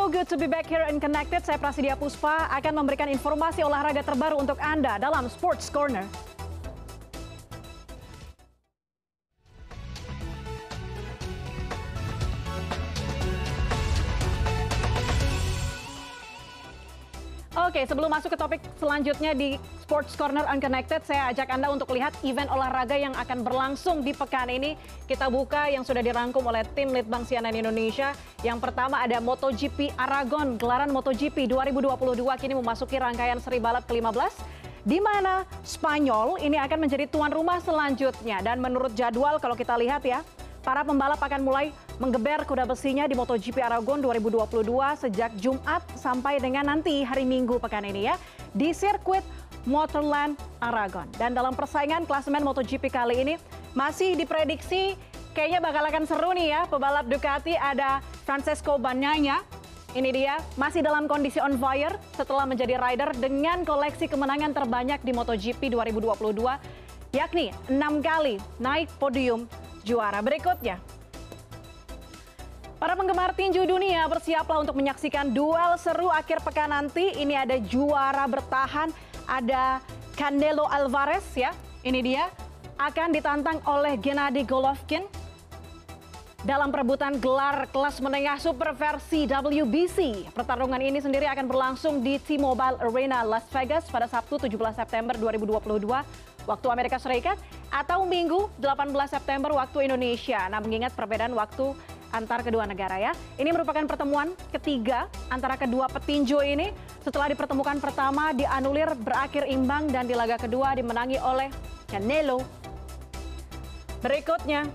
so good to be back here and connected. Saya Prasidya Puspa akan memberikan informasi olahraga terbaru untuk Anda dalam Sports Corner. Oke, sebelum masuk ke topik selanjutnya di Sports Corner Unconnected, saya ajak Anda untuk lihat event olahraga yang akan berlangsung di pekan ini. Kita buka yang sudah dirangkum oleh tim Litbang CNN Indonesia. Yang pertama ada MotoGP Aragon, gelaran MotoGP 2022 kini memasuki rangkaian seri balap ke-15 di mana Spanyol ini akan menjadi tuan rumah selanjutnya. Dan menurut jadwal kalau kita lihat ya, para pembalap akan mulai menggeber kuda besinya di MotoGP Aragon 2022 sejak Jumat sampai dengan nanti hari Minggu pekan ini ya di sirkuit Motorland Aragon. Dan dalam persaingan klasemen MotoGP kali ini masih diprediksi kayaknya bakal akan seru nih ya. Pebalap Ducati ada Francesco Bagnaia. Ini dia masih dalam kondisi on fire setelah menjadi rider dengan koleksi kemenangan terbanyak di MotoGP 2022 yakni enam kali naik podium juara. Berikutnya Para penggemar tinju dunia bersiaplah untuk menyaksikan duel seru akhir pekan nanti. Ini ada juara bertahan, ada Canelo Alvarez ya. Ini dia akan ditantang oleh Gennady Golovkin dalam perebutan gelar kelas menengah super versi WBC. Pertarungan ini sendiri akan berlangsung di T-Mobile Arena Las Vegas pada Sabtu 17 September 2022 waktu Amerika Serikat atau Minggu 18 September waktu Indonesia. Nah, mengingat perbedaan waktu antar kedua negara ya. Ini merupakan pertemuan ketiga antara kedua petinju ini setelah di pertemuan pertama dianulir berakhir imbang dan di laga kedua dimenangi oleh Canelo. Berikutnya,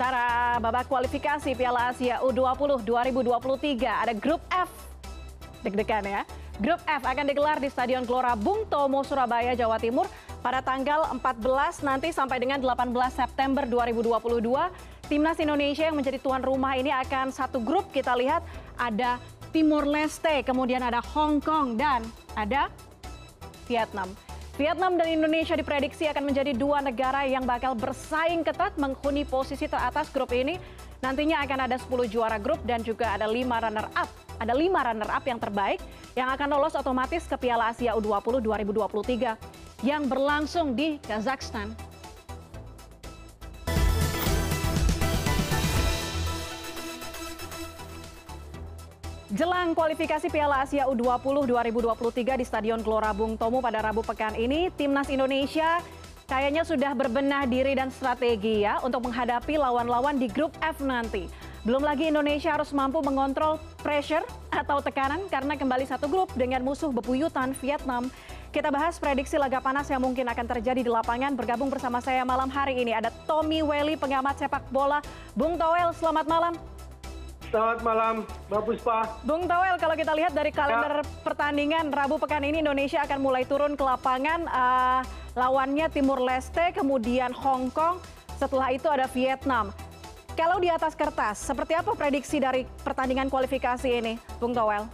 Tara babak kualifikasi Piala Asia U20 2023 ada grup F. Deg-degan ya. Grup F akan digelar di Stadion Gelora Bung Tomo, Surabaya, Jawa Timur pada tanggal 14 nanti sampai dengan 18 September 2022 timnas Indonesia yang menjadi tuan rumah ini akan satu grup kita lihat ada Timur Leste, kemudian ada Hong Kong dan ada Vietnam. Vietnam dan Indonesia diprediksi akan menjadi dua negara yang bakal bersaing ketat menghuni posisi teratas grup ini. Nantinya akan ada 10 juara grup dan juga ada 5 runner up. Ada 5 runner up yang terbaik yang akan lolos otomatis ke Piala Asia U20 2023 yang berlangsung di Kazakhstan. Jelang kualifikasi Piala Asia U20 2023 di Stadion Gelora Bung Tomo pada Rabu pekan ini, Timnas Indonesia kayaknya sudah berbenah diri dan strategi ya untuk menghadapi lawan-lawan di grup F nanti. Belum lagi Indonesia harus mampu mengontrol pressure atau tekanan karena kembali satu grup dengan musuh bebuyutan Vietnam. Kita bahas prediksi laga panas yang mungkin akan terjadi di lapangan. Bergabung bersama saya malam hari ini ada Tommy Welly, pengamat sepak bola. Bung Toel, selamat malam. Selamat malam, Mbak Puspa. Bung Tawel, kalau kita lihat dari kalender ya. pertandingan Rabu pekan ini Indonesia akan mulai turun ke lapangan. Uh, lawannya Timur Leste, kemudian Hong Kong. Setelah itu ada Vietnam. Kalau di atas kertas, seperti apa prediksi dari pertandingan kualifikasi ini, Bung Tawel?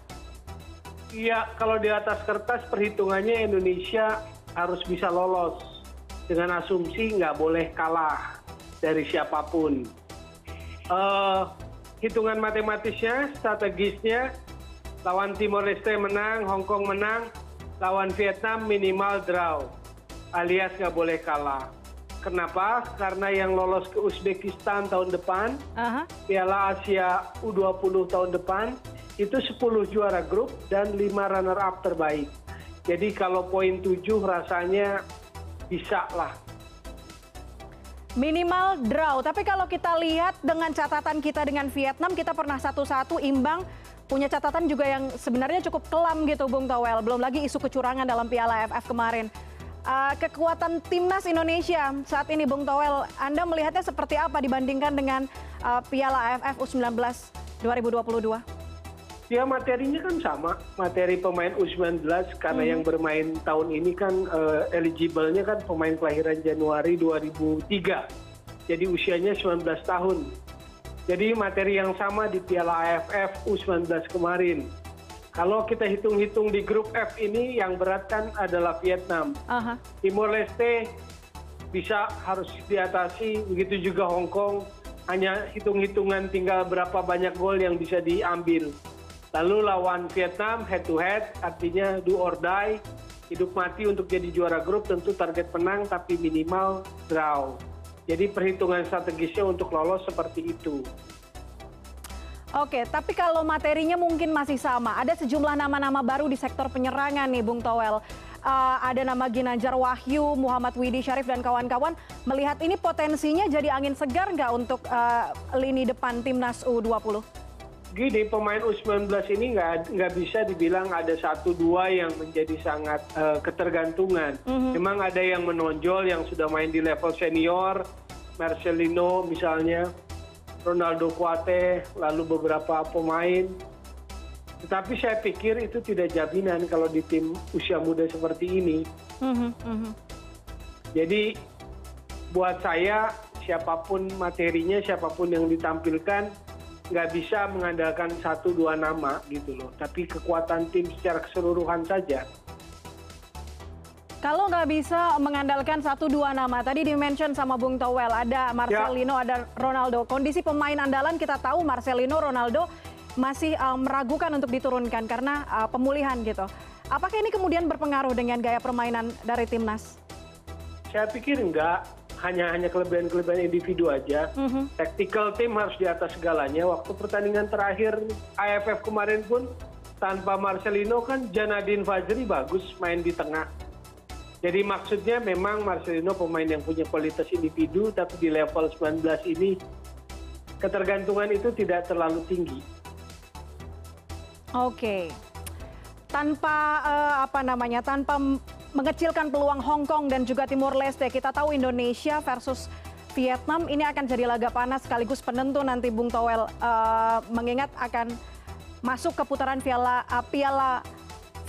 Iya, kalau di atas kertas perhitungannya Indonesia harus bisa lolos dengan asumsi nggak boleh kalah dari siapa pun. Uh, hitungan matematisnya, strategisnya, lawan Timor Leste menang, Hong Kong menang, lawan Vietnam minimal draw, alias nggak boleh kalah. Kenapa? Karena yang lolos ke Uzbekistan tahun depan. Piala Asia U20 tahun depan, itu 10 juara grup dan 5 runner-up terbaik. Jadi kalau poin 7 rasanya bisa lah Minimal draw, tapi kalau kita lihat dengan catatan kita dengan Vietnam, kita pernah satu-satu imbang, punya catatan juga yang sebenarnya cukup kelam gitu Bung Towel. Belum lagi isu kecurangan dalam Piala AFF kemarin. Uh, kekuatan timnas Indonesia saat ini Bung Towel, Anda melihatnya seperti apa dibandingkan dengan uh, Piala AFF U19 2022? ya materinya kan sama. Materi pemain u 19 karena hmm. yang bermain tahun ini kan uh, eligible-nya kan pemain kelahiran Januari 2003 jadi usianya 19 tahun. Jadi materi yang sama di Piala AFF U19 kemarin kalau kita hitung-hitung di grup F ini yang berat kan adalah Vietnam. Timor Leste bisa harus diatasi begitu juga Hong Kong hanya hitung-hitungan tinggal berapa banyak gol yang bisa diambil. Lalu lawan Vietnam head to head, artinya do or die, hidup mati untuk jadi juara grup tentu target menang tapi minimal draw. Jadi perhitungan strategisnya untuk lolos seperti itu. Oke, tapi kalau materinya mungkin masih sama. Ada sejumlah nama-nama baru di sektor penyerangan nih, Bung Towel. Uh, ada nama Ginanjar Wahyu, Muhammad Widi Syarif dan kawan-kawan. Melihat ini potensinya jadi angin segar nggak untuk uh, lini depan timnas U20? Gini, pemain U19 ini nggak nggak bisa dibilang ada satu dua yang menjadi sangat uh, ketergantungan. Mm -hmm. Memang ada yang menonjol yang sudah main di level senior, Marcelino misalnya ronaldo kuate lalu beberapa pemain. Tetapi saya pikir itu tidak jaminan kalau di tim usia muda seperti ini. Mhm, mhm. jadi buat saya siapa pun materinya siapa pun yang ditampilkan nggak bisa mengandalkan satu dua nama gitu loh. Tapi kekuatan tim secara keseluruhan saja kalau nggak bisa mengandalkan satu dua nama, tadi di-mention sama Bung Towel, ada Marcelino, ya. ada Ronaldo. Kondisi pemain andalan kita tahu Marcelino, Ronaldo masih uh, meragukan untuk diturunkan karena uh, pemulihan gitu. Apakah ini kemudian berpengaruh dengan gaya permainan dari timnas? Saya pikir enggak, hanya hanya kelebihan-kelebihan individu aja. Mm -hmm. Tactical team harus di atas segalanya. Waktu pertandingan terakhir AFF kemarin pun tanpa Marcelino kan Janadin Fajri bagus main di tengah jadi maksudnya memang marcelino pemain yang punya kualitas individu tapi di level 19 ini ketergantungan itu tidak terlalu tinggi. Oke. Tanpa uh, apa namanya tanpa mengecilkan peluang Hong Kong dan juga Timur Leste kita tahu Indonesia versus Vietnam ini akan jadi laga panas sekaligus penentu nanti Bung Towel uh, mengingat akan masuk ke putaran piala, uh, piala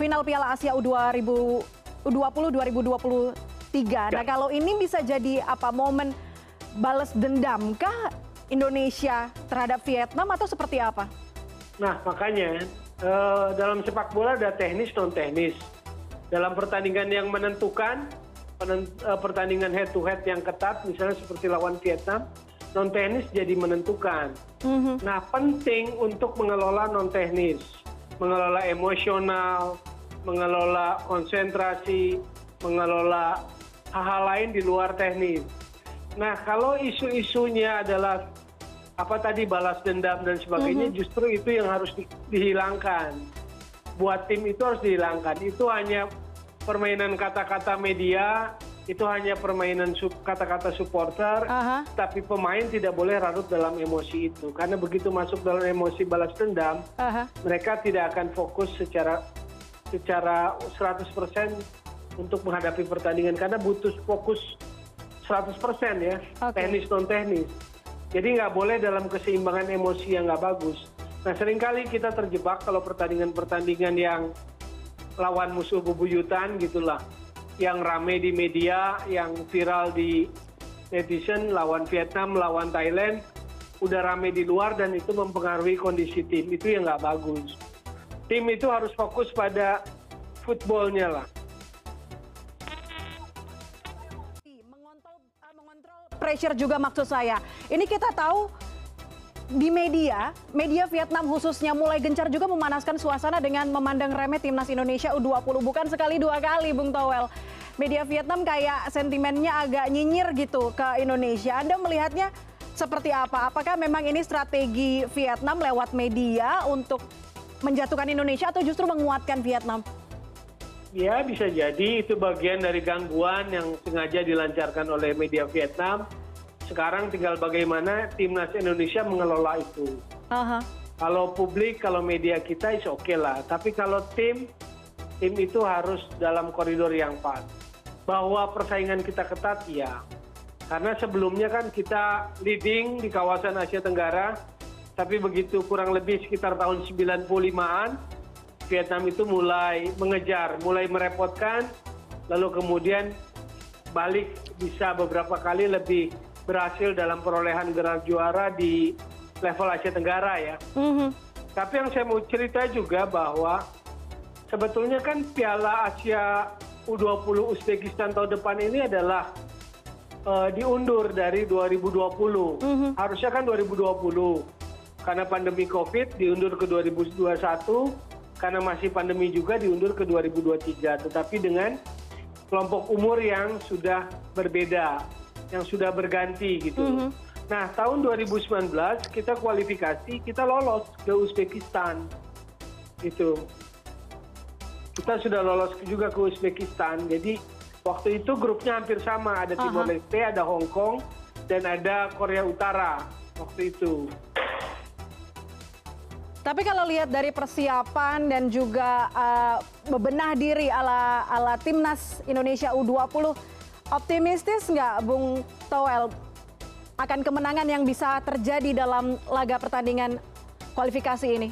final Piala Asia U2000 U20 2023. Nah, kalau ini bisa jadi apa momen balas dendam kah Indonesia terhadap Vietnam atau seperti apa? Nah, makanya uh, dalam sepak bola ada teknis non teknis. Dalam pertandingan yang menentukan, penent, uh, pertandingan head to head yang ketat, misalnya seperti lawan Vietnam, non teknis jadi menentukan. Mm -hmm. Nah, penting untuk mengelola non teknis, mengelola emosional, mengelola konsentrasi mengelola hal hal lain di luar teknis nah kalau isu isunya adalah apa tadi balas dendam dan sebagainya mm-hmm. justru itu yang harus di, dihilangkan buat tim itu harus dihilangkan itu hanya permainan kata-kata media itu hanya permainan kata-kata supporter, uh-huh. tapi pemain tidak boleh larut dalam emosi itu. Karena begitu masuk dalam emosi balas dendam, uh-huh. mereka tidak akan fokus secara secara 100% untuk menghadapi pertandingan karena butuh fokus 100% ya okay. teknis non teknis jadi nggak boleh dalam keseimbangan emosi yang nggak bagus. Nah sering kali kita terjebak kalau pertandingan-pertandingan yang lawan musuh bebuyutan gitulah yang rame di media yang viral di netizen lawan Vietnam lawan Thailand udah rame di luar dan itu mempengaruhi kondisi tim. Itu yang nggak bagus tim itu harus fokus pada footballnya lah. Mengontrol, pressure juga maksud saya. Ini kita tahu di media, media Vietnam khususnya mulai gencar juga memanaskan suasana dengan memandang remeh timnas Indonesia U20 bukan sekali dua kali Bung Towel. Media Vietnam kayak sentimennya agak nyinyir gitu ke Indonesia. Anda melihatnya seperti apa? Apakah memang ini strategi Vietnam lewat media untuk menjatuhkan Indonesia atau justru menguatkan Vietnam? Ya bisa jadi itu bagian dari gangguan yang sengaja dilancarkan oleh media Vietnam. Sekarang tinggal bagaimana timnas Indonesia mengelola itu. Uh -huh. Kalau publik, kalau media kita is oke okay lah. Tapi kalau tim, tim itu harus dalam koridor yang pas. Bahwa persaingan kita ketat, ya. Karena sebelumnya kan kita leading di kawasan Asia Tenggara, tapi begitu kurang lebih sekitar tahun 95-an Vietnam itu mulai mengejar, mulai merepotkan, lalu kemudian balik bisa beberapa kali lebih berhasil dalam perolehan gelar juara di level Asia Tenggara ya. Mm-hmm. Tapi yang saya mau cerita juga bahwa sebetulnya kan Piala Asia U20 Uzbekistan tahun depan ini adalah eh, diundur dari 2020. Mhm. Harusnya kan 2020. Karena pandemi COVID diundur ke 2021, karena masih pandemi juga diundur ke 2023. Tetapi dengan kelompok umur yang sudah berbeda, yang sudah berganti gitu. Mhm. Nah, tahun 2019 kita kualifikasi, kita lolos ke Uzbekistan. Itu. Kita sudah lolos juga ke Uzbekistan. Jadi waktu itu grupnya hampir sama, ada Timor. Leste, ada Hong Kong, dan ada Korea Utara waktu itu. Tapi kalau lihat dari persiapan dan juga uh, bebenah diri ala ala timnas Indonesia U20, optimistis nggak Bung Toel akan kemenangan yang bisa terjadi dalam laga pertandingan kualifikasi ini?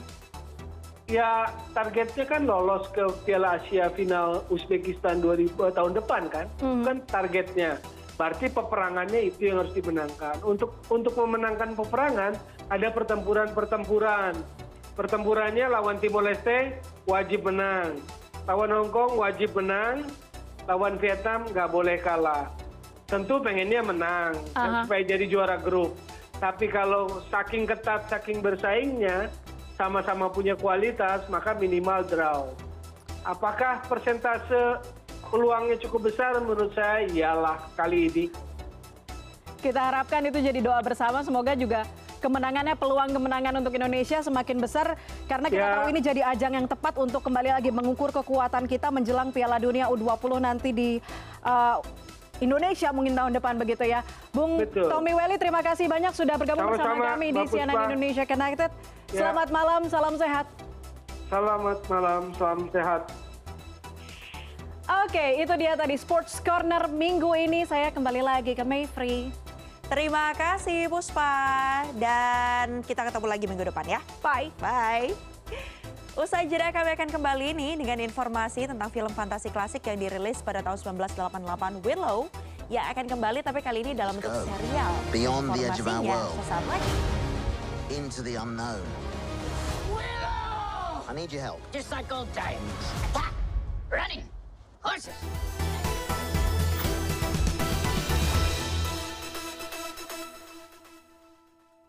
Ya targetnya kan lolos ke Piala Asia final Uzbekistan 2000 tahun depan kan, Mhm. kan targetnya. Berarti peperangannya itu yang harus dimenangkan. Untuk untuk memenangkan peperangan ada pertempuran-pertempuran. Pertempurannya lawan Timor Leste wajib menang, lawan Hong Kong wajib menang, lawan Vietnam nggak boleh kalah. Tentu pengennya menang dan Aha. supaya jadi juara grup. Tapi kalau saking ketat, saking bersaingnya, sama-sama punya kualitas, maka minimal draw. Apakah persentase peluangnya cukup besar? Menurut saya iyalah kali ini. Kita harapkan itu jadi doa bersama. Semoga juga kemenangannya, peluang kemenangan untuk Indonesia semakin besar. Karena kita Ya. tahu ini jadi ajang yang tepat untuk kembali lagi mengukur kekuatan kita menjelang Piala Dunia U20 nanti di uh, Indonesia mungkin tahun depan begitu ya. Bung Betul. Tommy Welly, terima kasih banyak sudah bergabung bersama Sama-sama, kami di CNN. Indonesia Connected. Ya. Selamat malam, salam sehat. Selamat malam, salam sehat. Oke, itu dia tadi Sports Corner minggu ini. Saya kembali lagi ke Mayfree. Terima kasih Puspa dan kita ketemu lagi minggu depan ya. Bye. Bye. Usai jeda kami akan kembali nih dengan informasi tentang film fantasi klasik yang dirilis pada tahun 1988 Willow yang akan kembali tapi kali ini dalam bentuk serial. Beyond the edge of our world. sesaat lagi. into the unknown. I need your help. Just like old times.